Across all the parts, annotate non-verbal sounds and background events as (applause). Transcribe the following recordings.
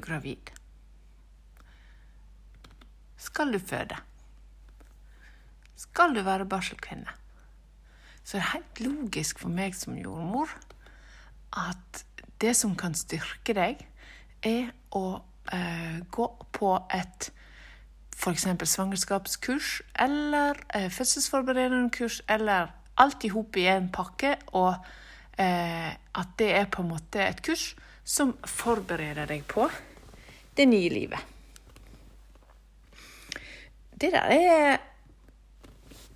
gravid? Skal du føde? Skal du være barselkvinne? Så det er helt logisk for meg som jordmor at det som kan styrke deg, er å eh, gå på et f.eks. svangerskapskurs eller eh, fødselsforberedende kurs, eller alt i hop i en pakke, og eh, at det er på en måte et kurs som forbereder deg på det nye livet. Det der er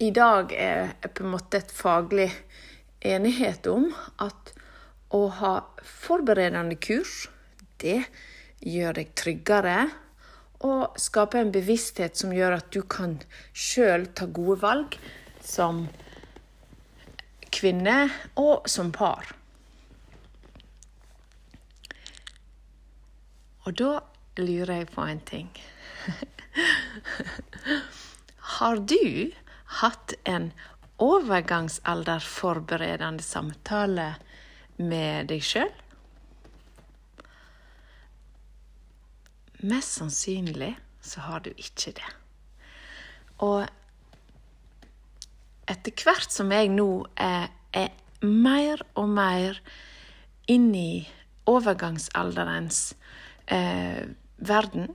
i dag er på en måte et faglig enighet om at å ha forberedende kurs, det gjør deg tryggere og skaper en bevissthet som gjør at du kan sjøl ta gode valg som kvinne og som par. Og da lurer jeg på en ting. (laughs) Har du hatt en overgangsalderforberedende samtale med deg sjøl? Mest sannsynlig så har du ikke det. Og etter hvert som jeg nå er, er mer og mer inn i overgangsalderens eh, verden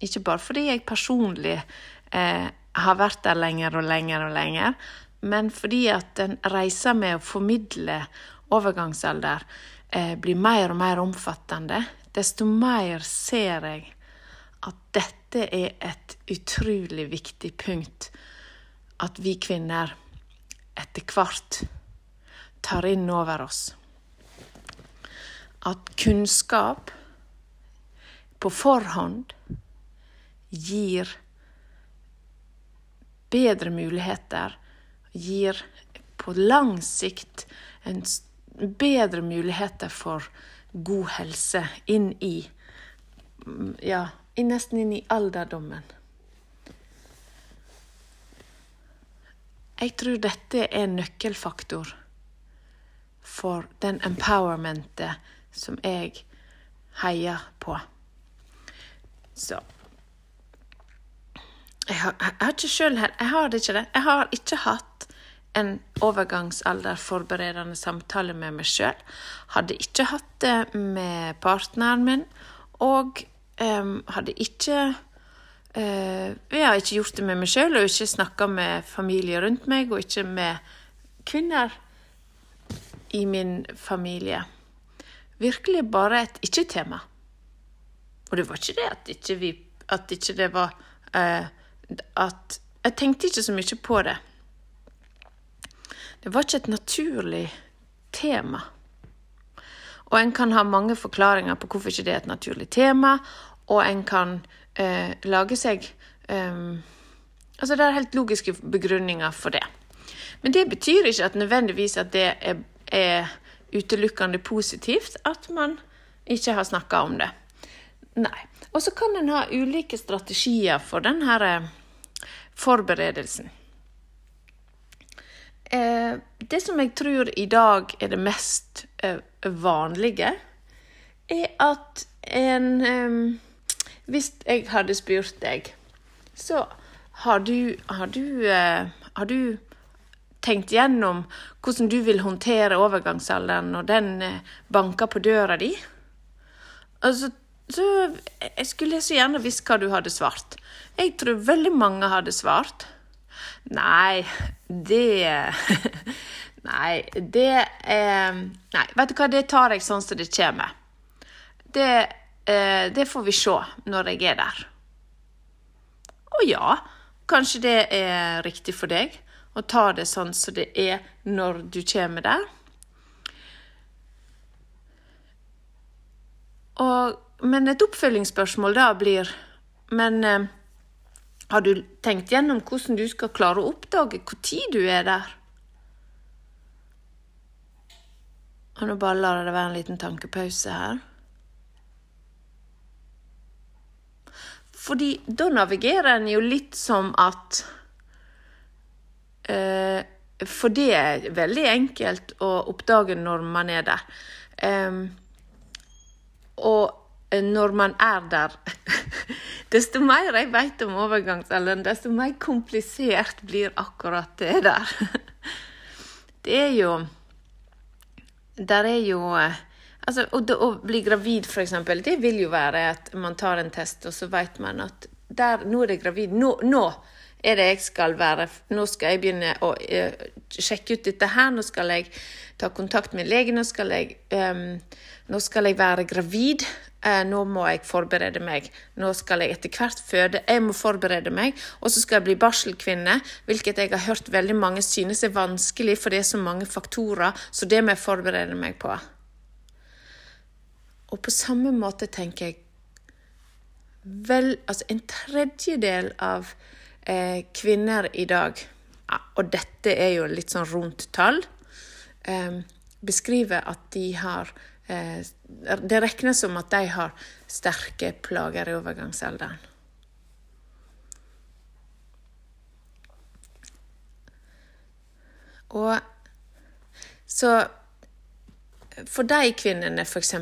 Ikke bare fordi jeg personlig eh, har vært der lenger og lenger og lenger, men fordi at den reisa med å formidle overgangsalder eh, blir mer og mer omfattende, desto mer ser jeg at dette er et utrolig viktig punkt. At vi kvinner etter hvert tar inn over oss. At kunnskap på forhånd gir bedre muligheter, gir på lang sikt bedre muligheter for god helse inn i Ja, nesten inn i alderdommen. Jeg tror dette er en nøkkelfaktor for den empowermentet som jeg heier på. Så jeg har, jeg har ikke sjøl Jeg har ikke det. Jeg har ikke hatt en overgangsalderforberedende samtale med meg sjøl. Hadde ikke hatt det med partneren min. Og um, hadde ikke uh, Jeg har ikke gjort det med meg sjøl, og ikke snakka med familie rundt meg, og ikke med kvinner i min familie. Virkelig bare et ikke-tema. Og det var ikke det at ikke, vi, at ikke det var uh, at jeg tenkte ikke så mye på det. Det var ikke et naturlig tema. Og en kan ha mange forklaringer på hvorfor ikke det er et naturlig tema, og en kan eh, lage seg eh, Altså, det er helt logiske begrunninger for det. Men det betyr ikke at nødvendigvis at det er, er utelukkende positivt at man ikke har snakka om det. Nei. Og så kan en ha ulike strategier for denne her forberedelsen. Eh, det som jeg tror i dag er det mest eh, vanlige, er at en Hvis jeg hadde spurt deg, så har du, har du, har du tenkt gjennom hvordan du vil håndtere overgangsalderen når den banker på døra di? Altså, så jeg skulle så gjerne visst hva du hadde svart. Jeg tror veldig mange hadde svart. Nei, det (laughs) Nei, det eh, Nei, vet du hva, det tar jeg sånn som det kommer. Det, eh, det får vi se når jeg er der. Og ja, kanskje det er riktig for deg å ta det sånn som det er når du kommer der. Og men et oppfølgingsspørsmål da blir Men eh, har du tenkt gjennom hvordan du skal klare å oppdage når du er der? Og nå bare lar jeg det være en liten tankepause her. Fordi da navigerer en jo litt som at eh, For det er veldig enkelt å oppdage når man er der. Eh, og når man er der (laughs) Desto mer jeg vet om overgangsalderen, desto mer komplisert blir akkurat det der. (laughs) Det er jo Der er jo eh, Altså, å, bli gravid, eksempel, det vil jo være at man tar en test, og så vet man at der, nå er det gravid. Nå, nå er det jeg skal være Nå skal jeg begynne å uh, sjekke ut dette her. Nå skal jeg ta kontakt med legen. Nå skal jeg, um, nå skal jeg være gravid. Uh, nå må jeg forberede meg. Nå skal jeg etter hvert føde. Jeg må forberede meg. Og så skal jeg bli barselkvinne, hvilket jeg har hørt veldig mange synes er vanskelig, for det er så mange faktorer. Så det må jeg forberede meg på. Og på samme måte tenker jeg vel Altså en tredjedel av eh, kvinner i dag, og dette er jo litt sånn rundt tall, eh, beskriver at de har eh, Det regnes som at de har sterke plager i overgangsalderen. Og så for de kvinnene, f.eks.,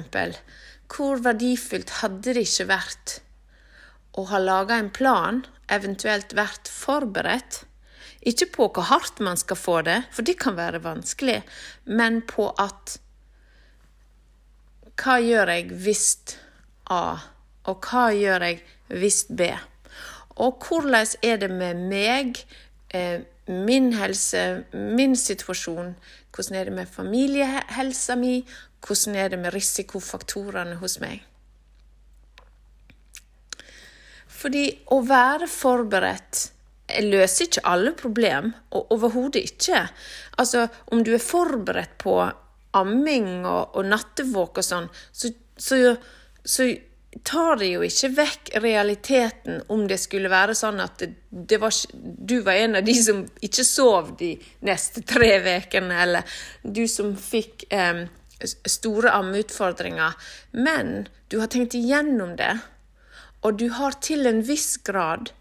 hvor verdifullt hadde det ikke vært å har laga en plan, eventuelt vært forberedt? Ikke på hvor hardt man skal få det, for det kan være vanskelig, men på at Hva gjør jeg hvis A, og hva gjør jeg hvis B? Og hvordan er det med meg, eh, min helse, min situasjon, hvordan er det med familiehelsa mi? Hvordan er det med risikofaktorene hos meg? Fordi å være forberedt løser ikke alle problem, og overhodet ikke. Altså, om du er forberedt på amming og, og nattevåk og sånn, så, så, så tar det jo ikke vekk realiteten om det skulle være sånn at var, du var en av de som ikke sov de neste tre ukene, eller du som fikk eh, store ammeutfordringer. Men du har tenkt igjennom det, og du har til en viss grad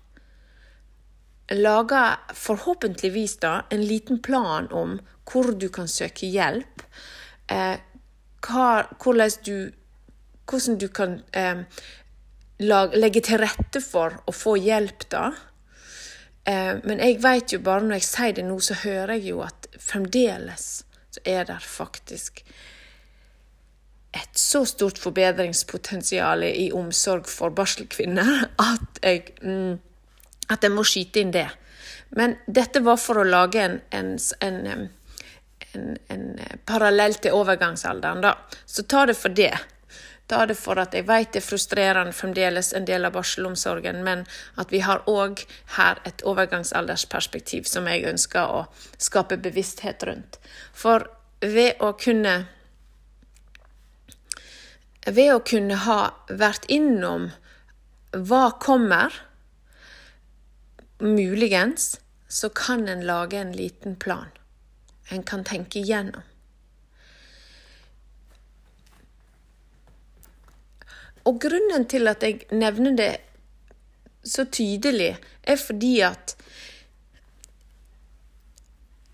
laga forhåpentligvis da en liten plan om hvor du kan søke hjelp. Eh, hva, hvordan du hvordan du kan eh, legge til rette for å få hjelp, da. Eh, men jeg vet jo bare når jeg sier det nå, så hører jeg jo at fremdeles så er det faktisk et så stort forbedringspotensial i omsorg for barselkvinner (laughs) at jeg, mm, at jeg må skyte inn det. Men dette var for å lage en, en, en, en parallell til overgangsalderen, da. Så ta det for det. Ta det for at jeg vet det er frustrerende fremdeles en del av barselomsorgen, men at vi har òg her et overgangsaldersperspektiv som jeg ønsker å skape bevissthet rundt. For ved å kunne Ved å kunne ha vært innom hva kommer, muligens, så kan en lage en liten plan. En kan tenke igjennom. Og grunnen til at jeg nevner det så tydelig, er fordi at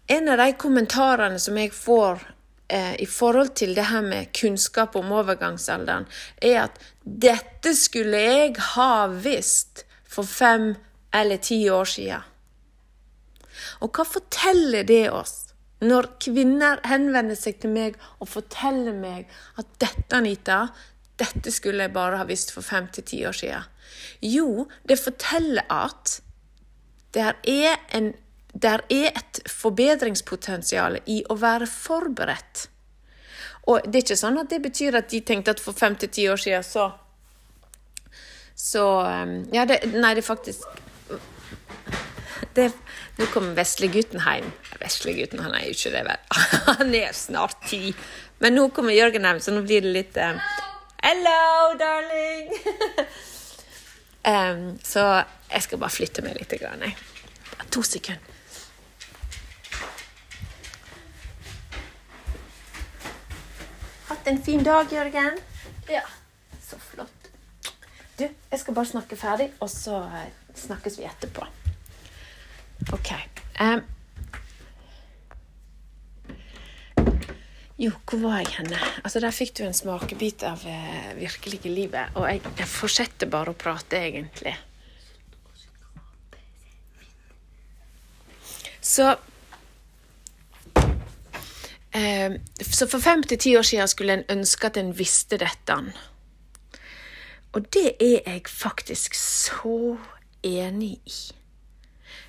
en av de kommentarene som jeg får eh, i forhold til det her med kunnskap om overgangsalderen, er at 'dette skulle jeg ha visst for fem eller ti år siden'. Og hva forteller det oss? Når kvinner henvender seg til meg og forteller meg at 'dette, Anita, dette skulle jeg bare ha visst for fem til ti år siden. Jo, det forteller at det er, en, der er et forbedringspotensial i å være forberedt. Og det er ikke sånn at det betyr at de tenkte at for fem til ti år siden så Så um, Ja, det, nei, det er faktisk det, Nå kommer veslegutten hjem. Veslegutten, han er jo ikke det, vel. (laughs) Han er snart ti. Men nå kommer Jørgen hjem, så nå blir det litt um, Hello, darling! (laughs) um, så jeg skal bare flytte meg litt. Grann, To sekunder. Hatt en fin dag, Jørgen? Ja. Så flott. Du, jeg skal bare snakke ferdig, og så eh, snakkes vi etterpå. OK. Um, Jo, hvor var jeg henne? Altså, Der fikk du en smakebit av eh, virkelige livet. Og jeg, jeg fortsetter bare å prate, egentlig. Så Så for fem til ti år siden skulle en ønske at en visste dette. Og det er jeg faktisk så enig i.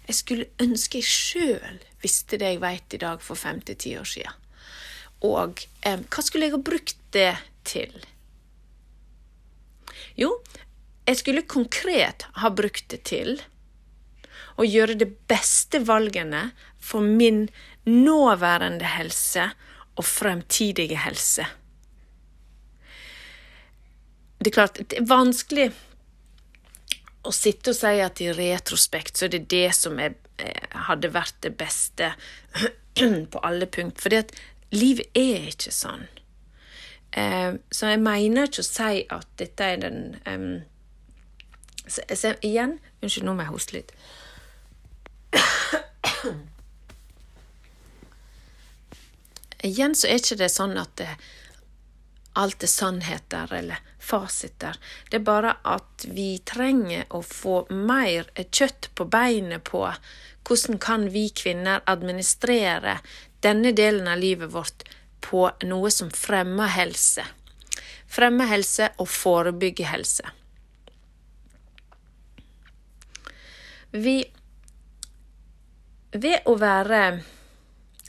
Jeg skulle ønske jeg sjøl visste det jeg veit i dag for fem til ti år siden. Og eh, hva skulle jeg ha brukt det til? Jo, jeg skulle konkret ha brukt det til å gjøre det beste valgene for min nåværende helse og fremtidige helse. Det er klart, det er vanskelig å sitte og si at i retrospekt så er det det som er, eh, hadde vært det beste (clears throat) på alle punkt. Fordi at livet er ikke sånn. Eh, så jeg mener ikke å si at dette er den så, så, Igjen Unnskyld, nå må jeg hoste litt. Igjen så er ikke det sånn at det, alt er sannheter eller fasiter. Det er bare at vi trenger å få mer kjøtt på beinet på hvordan kan vi kvinner administrere denne delen av livet vårt på noe som fremmer helse. Fremmer helse og forebygger helse. Vi Ved å være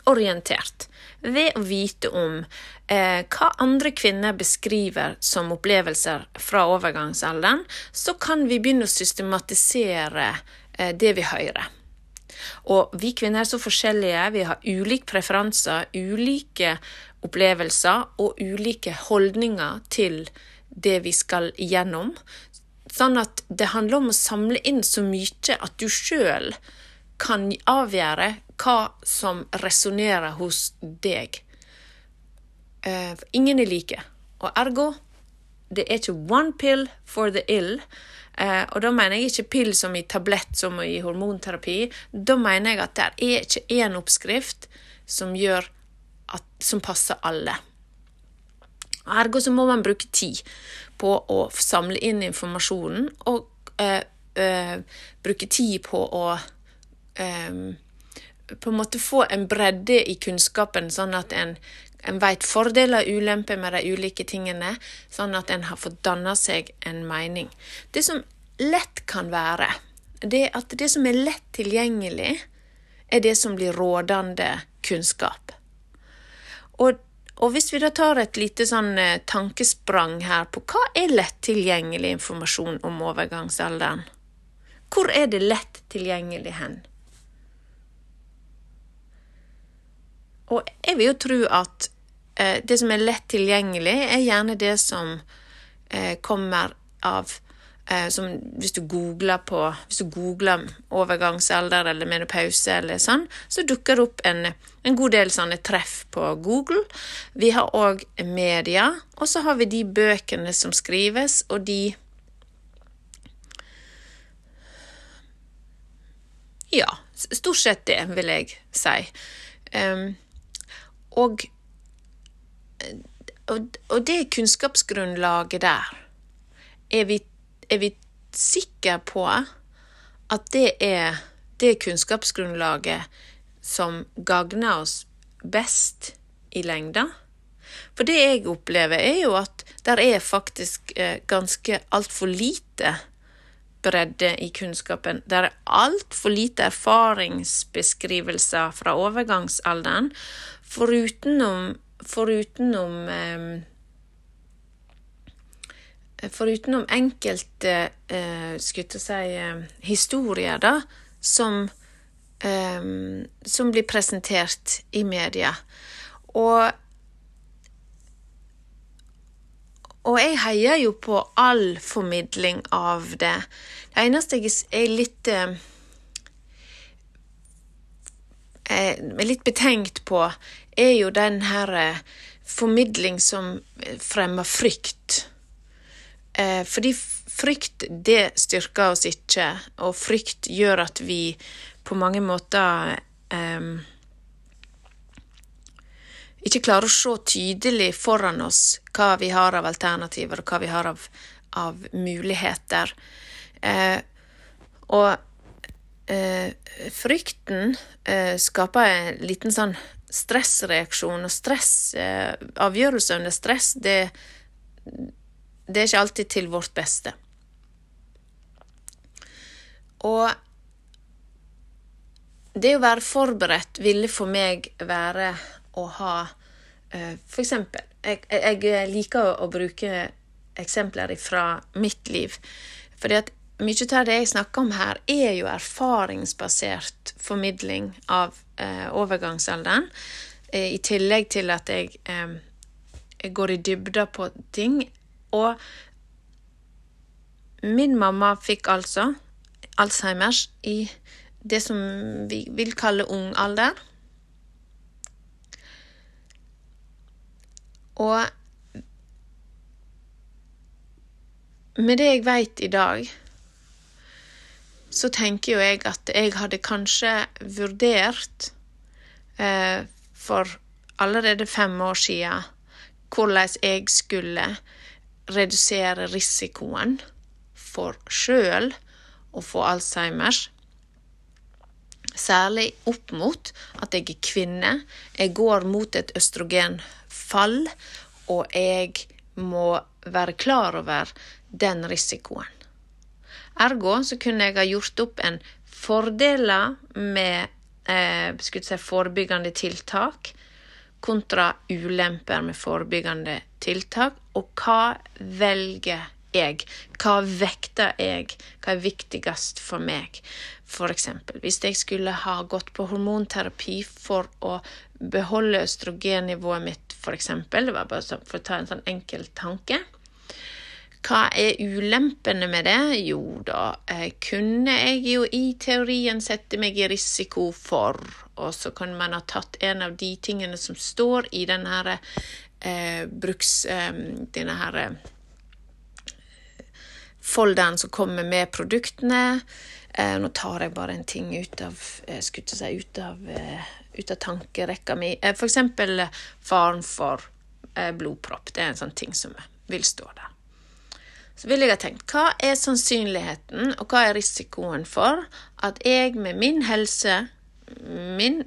orientert ved å vite om eh, hva andre kvinner beskriver som opplevelser fra overgangsalderen, så kan vi begynne å systematisere eh, det vi hører. Og vi kvinner er så forskjellige, vi har ulike preferanser, ulike opplevelser og ulike holdninger til det vi skal igjennom. Sånn at det handler om å samle inn så mye at du sjøl kan avgjøre hva som resonnerer hos deg. Uh, ingen er like. Og ergo det er ikke one pill for the ill. Uh, og da mener jeg ikke pill som i tablett, som i hormonterapi. Da mener jeg at det er ikke én oppskrift som at, som passer alle. Ergo så må man bruke tid på å samle inn informasjonen, og uh, bruke tid på å um, på en måte få en bredde i kunnskapen, sånn at en, en vet fordeler og ulemper med de ulike tingene, sånn at en har fått danna seg en mening. Det som lett kan være, det er at det som er lett tilgjengelig, er det som blir rådende kunnskap. Og, og hvis vi da tar et lite sånn eh, tankesprang her på hva er lett tilgjengelig informasjon om overgangsalderen? Hvor er det lett tilgjengelig hen? Og jeg vil jo tro at eh, det som er lett tilgjengelig, er gjerne det som eh, kommer av eh, som hvis du googler på Hvis du googler overgangsalder eller menopause eller sånn, så dukker det opp en, en god del sånne treff på Google. Vi har òg media, og så har vi de bøkene som skrives, og de Ja, stort sett det, vil jeg si. Um, og, og, og det kunnskapsgrunnlaget der, er vi, er vi sikre på at det er det kunnskapsgrunnlaget som gagner oss best i lengda? For det jeg opplever, er jo at der er faktisk eh, ganske altfor lite bredde i kunnskapen. Der er altfor lite erfaringsbeskrivelser fra overgangsalderen. Forutenom, forutenom eh, Forutenom enkelte eh, skulle jeg si, eh, historier, da, som, eh, som blir presentert i media. Og Og jeg heier jo på all formidling av det. Det eneste jeg er litt eh, er litt betenkt på, er jo den her eh, formidling som fremmer frykt. Eh, fordi frykt, det styrker oss ikke, og frykt gjør at vi på mange måter um, ikke klarer å se tydelig foran oss hva vi har av alternativer, og hva vi har av, av muligheter. Eh, og eh, frykten eh, skaper en liten sånn stressreaksjon, og stress, eh, avgjørelser under stress, det, det er ikke alltid til vårt beste. Og det å være forberedt ville for meg være å ha uh, For eksempel, jeg, jeg, liker å bruke eksempler fra mitt liv. Fordi at mye av det jeg snakker om her, er jo erfaringsbasert formidling av eh, overgangsalderen. Eh, I tillegg til at jeg, jeg går i dybda på ting. Og min mamma fikk altså Alzheimers i det som vi vil kalle ung alder. Og med det jeg veit i dag, så tenker jo jeg at jeg hadde kanskje vurdert eh, for allerede fem år siden hvordan jeg skulle redusere risikoen for sjøl å få Alzheimers. Særlig opp mot at jeg er kvinne. Jeg går mot et østrogenfall, og jeg må være klar over den risikoen. Ergo så kunne jeg ha gjort opp en fordeler med eh, si, forebyggende tiltak kontra ulemper med forebyggende tiltak, og hva velger jeg? Hva vekter jeg? Hva er viktigst for meg? For eksempel, hvis jeg skulle ha gått på hormonterapi for å beholde østrogennivået mitt, for eksempel, det var bare for å ta en sånn enkel tanke. Hva er ulempene med det? Jo da, eh, kunne jeg jo i teorien sette meg i risiko for, og så kan man ha tatt en av de tingene som står i denne her, eh, bruks... Eh, denne her folderen som kommer med produktene. Eh, nå tar jeg bare en ting ut av, eh, si, ut av, eh, ut av tankerekka mi. Eh, eh, faren for eh, blodpropp. Det er en sånn ting som vil stå der. Så vil jeg ha tenkt hva er sannsynligheten, og hva er risikoen for at jeg med min helse, min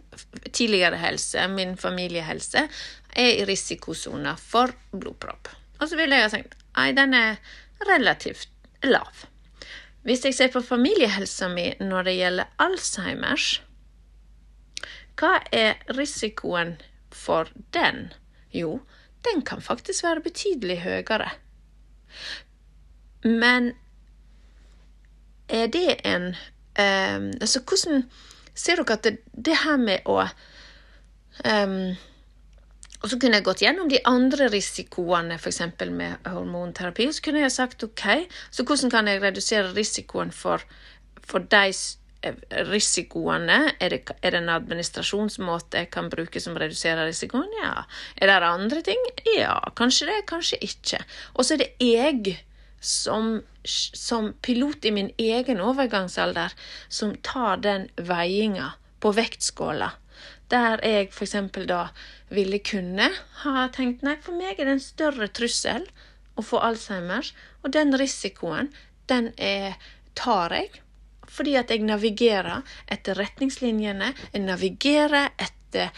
tidligere helse, min familiehelse, er i risikosona for blodpropp? Og så vil jeg ha tenkt nei, den er relativt lav. Hvis jeg ser på familiehelsa mi når det gjelder Alzheimers, hva er risikoen for den? Jo, den kan faktisk være betydelig høyere. Men er det en um, Altså, hvordan ser dere at det, det her med å um, og så kunne jeg gått gjennom de andre risikoene, f.eks. med hormonterapi. Så kunne jeg sagt OK, så hvordan kan jeg redusere risikoen for, for de eh, risikoene? Er det, er det, en administrasjonsmåte jeg kan bruke som reduserer risikoen? Ja. Er det andre ting? Ja, kanskje det, kanskje ikke. Og så er det jeg som, som pilot i min egen overgangsalder som tar den veiinga på vektskåla der jeg f.eks. da ville kunne ha tenkt nei, for meg er det en større trussel å få Alzheimers, og den risikoen, den er, tar jeg. Fordi at jeg navigerer etter retningslinjene, jeg navigerer etter,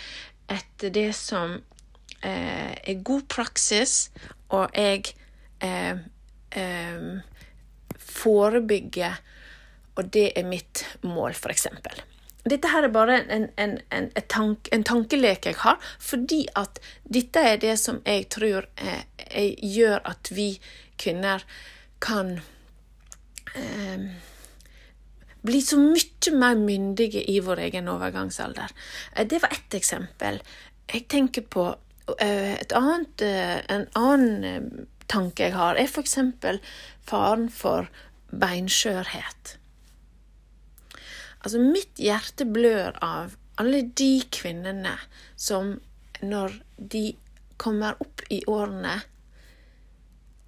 etter det som eh, er god praksis, og jeg eh, eh, forebygge, og det er mitt mål, eksempel. Dette her er bare en, en, en, tank, en, tankelek jeg har, fordi at dette er det som jeg tror eh, jeg gjør at vi kvinner kan eh, bli så mye mer myndige i vår egen overgangsalder. Eh, det var ett eksempel. Jeg tenker på eh, et annet, eh, en annen tanke jeg har, er eksempel faren for beinskjørhet. Altså, mitt hjerte blør av alle de kvinnene som når de kommer opp i årene,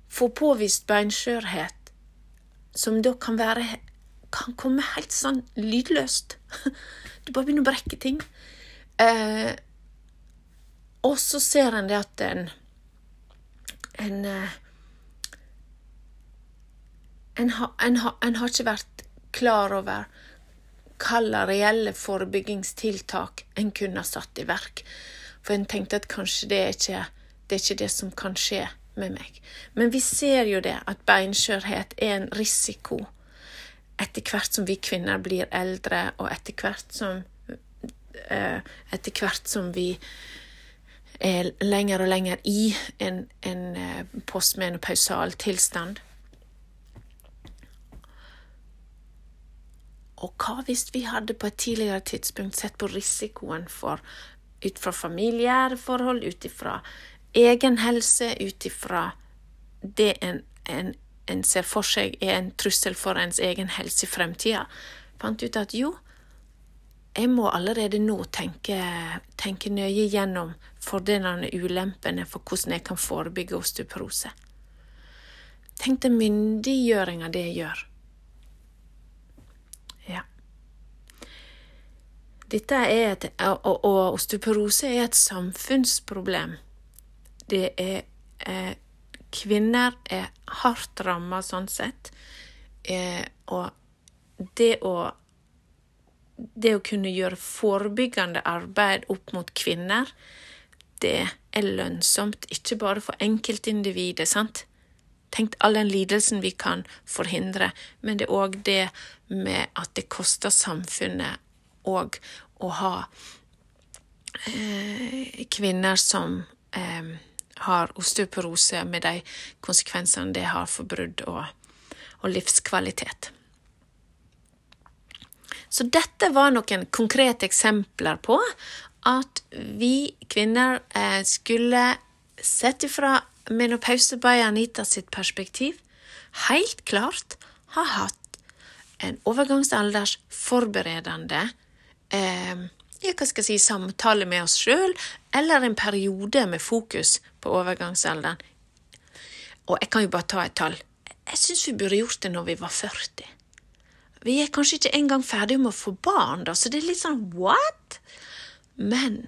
får påvist beinskjørhet, som da kan være kan komme helt sånn lydløst. (laughs) Du bare begynner å brekke ting. Eh, Og så ser en det at en en, eh, en, ha, en, en har ikke vært klar over hvilke reelle forebyggingstiltak en kunne ha satt i verk. For en tenkte at kanskje det er ikke det, er ikke det som kan skje med meg. Men vi ser jo det, at beinskjørhet er en risiko etter hvert som vi kvinner blir eldre, og etter hvert som eh, etter hvert som vi er lenger og lenger i en, en eh, postmenopausal tilstand. Og hva hvis vi hadde på et tidligere tidspunkt sett på risikoen for ut fra familiære forhold, ut ifra egen helse, ut ifra det en, en, en, ser for seg er en trussel for ens egen helse i fremtida, fant ut at jo, jeg må allerede nå tenke, tenke nøye gjennom fordelene og ulempene for hvordan jeg kan forebygge osteoporose. Tenk den myndiggjøringa det gjør. Ja. Dette er et, og, og osteoporose er et samfunnsproblem. Det er eh, Kvinner er hardt ramma sånn sett. Eh, og det å det å kunne gjøre forebyggende arbeid opp mot kvinner, det er lønnsomt, ikke bare for enkeltindividet, sant? Tenk all den lidelsen vi kan forhindre, men det er òg det med at det koster samfunnet òg å ha eh, kvinner som eh, har osteoporose, med de konsekvensene det har for brudd og, og livskvalitet. Så dette var noen konkrete eksempler på at vi kvinner eh, skulle, sett ifra menopause by Anita sitt perspektiv, helt klart ha hatt en overgangsaldersforberedende eh, jeg, hva skal jeg si, samtale med oss sjøl, eller en periode med fokus på overgangsalderen. Og jeg kan jo bare ta et tall. Jeg syns vi burde gjort det når vi var 40. Vi er kanskje ikke engang ferdige med å få barn, da, så det er litt sånn what? Men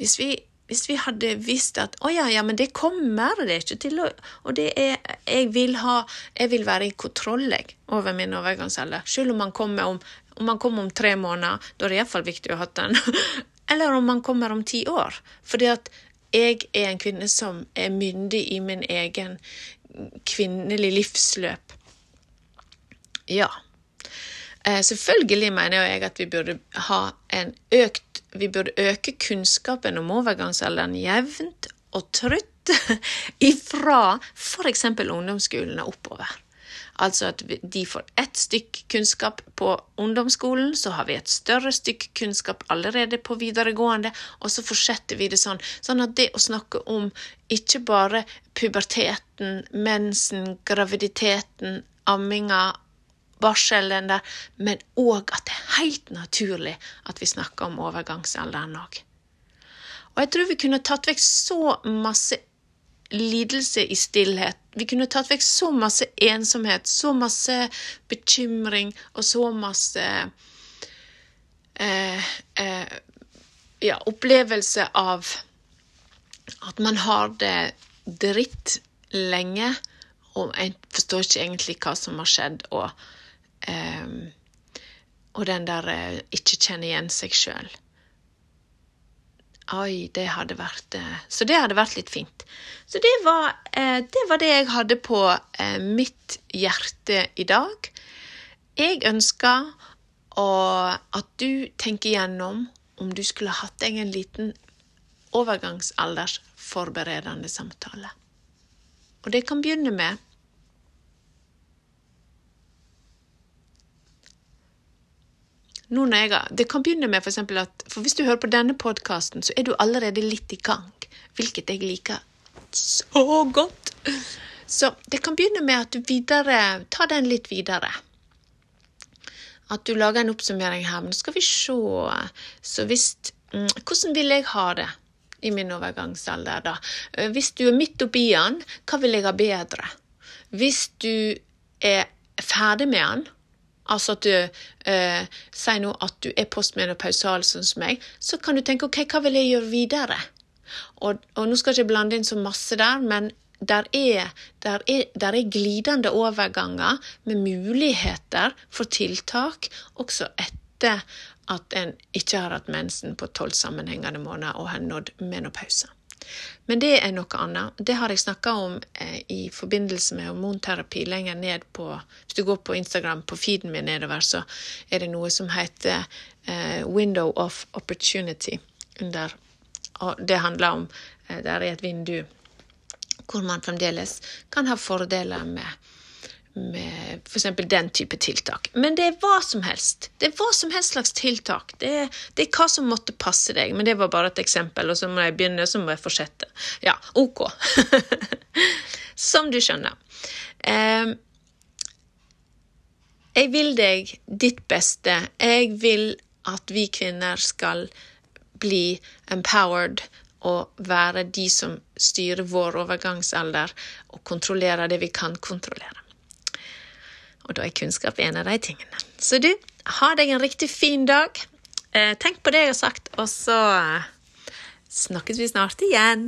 hvis vi, hvis vi hadde visst at å ja, ja, men det kommer det ikke til å Og det er Jeg vil ha Jeg vil være i kontroll, jeg, over min overgangsalder. Selv om man kommer om om man kommer om tre måneder, da er det iallfall viktig å ha den. (laughs) Eller om man kommer om ti år. Fordi at jeg er en kvinne som er myndig i min egen kvinnelig livsløp. Ja. Eh, selvfølgelig mener jeg at vi burde økt Vi burde øke kunnskapen om overgangsalderen jevnt og trutt (laughs) ifra f.eks. ungdomsskolen og oppover. Altså at de får ett stykk kunnskap på ungdomsskolen, så har vi et større stykk kunnskap allerede på videregående, og så fortsetter vi det sånn. Sånn at det å snakke om ikke bare puberteten, mensen, graviditeten, amminga, barselen der, men òg at det er helt naturlig at vi snakker om overgangsalderen òg. Og jeg tror vi kunne tatt vekk så masse lidelse i stillhet. Vi kunne tatt vekk så masse ensomhet, så masse bekymring og så masse eh, eh, ja, opplevelse av at man har det dritt lenge, og en forstår ikke egentlig hva som har skjedd, og, eh, og den der uh, ikke kjenner igjen seg sjøl. Oi, det hadde vært uh, Så det hadde vært litt fint. Så det var uh, det, var det jeg hadde på mitt hjerte i dag. Jeg ønsker at du tenker gjennom om du skulle hatt deg en liten overgangsaldersforberedende samtale. Og det kan begynne med nå når jeg Det kan begynne med for at for hvis du hører på denne podkasten, så er du allerede litt i gang, hvilket jeg liker så godt. Så det kan begynne med at du videre, tar den litt videre. At du lager en oppsummering her. Men nå skal vi se. Så hvis mm, Hvordan vil jeg ha det i min overgangsalder, da? Hvis du er midt oppi den, hva vil jeg ha bedre? Hvis du er ferdig med den, altså at du eh, sier nå at du er postmenopausal sånn som meg, så kan du tenke OK, hva vil jeg gjøre videre? Og, og nå skal jeg ikke blande inn så masse der, men der er, der, er, der er, glidende overganger med muligheter for tiltak også etter at en ikke har hatt mensen på tolv sammenhengende måneder og har nådd menopause. Men det er noe annet. Det har jeg snakka om eh, i forbindelse med hormonterapi lenger ned på Hvis du går på Instagram, på feeden min nedover, så er det noe som heter eh, Window of Opportunity. Under, og det handler om eh, Der er et vindu hvor man fremdeles kan ha fordeler med med f.eks. den type tiltak. Men det er hva som helst. Det er hva som helst slags tiltak. Det er, det er, hva som måtte passe deg. Men det var bare et eksempel, og så må jeg begynne, så må jeg fortsette. Ja, OK. (laughs) som du skjønner. Eh, jeg vil deg ditt beste. Jeg vil at vi kvinner skal bli empowered og være de som styrer vår overgangsalder og kontrollerer det vi kan kontrollere. Og da er kunnskap en av de tingene. Så du, ha deg en riktig fin dag. Eh, tenk på det jeg har sagt, og så eh, snakkes vi snart igjen.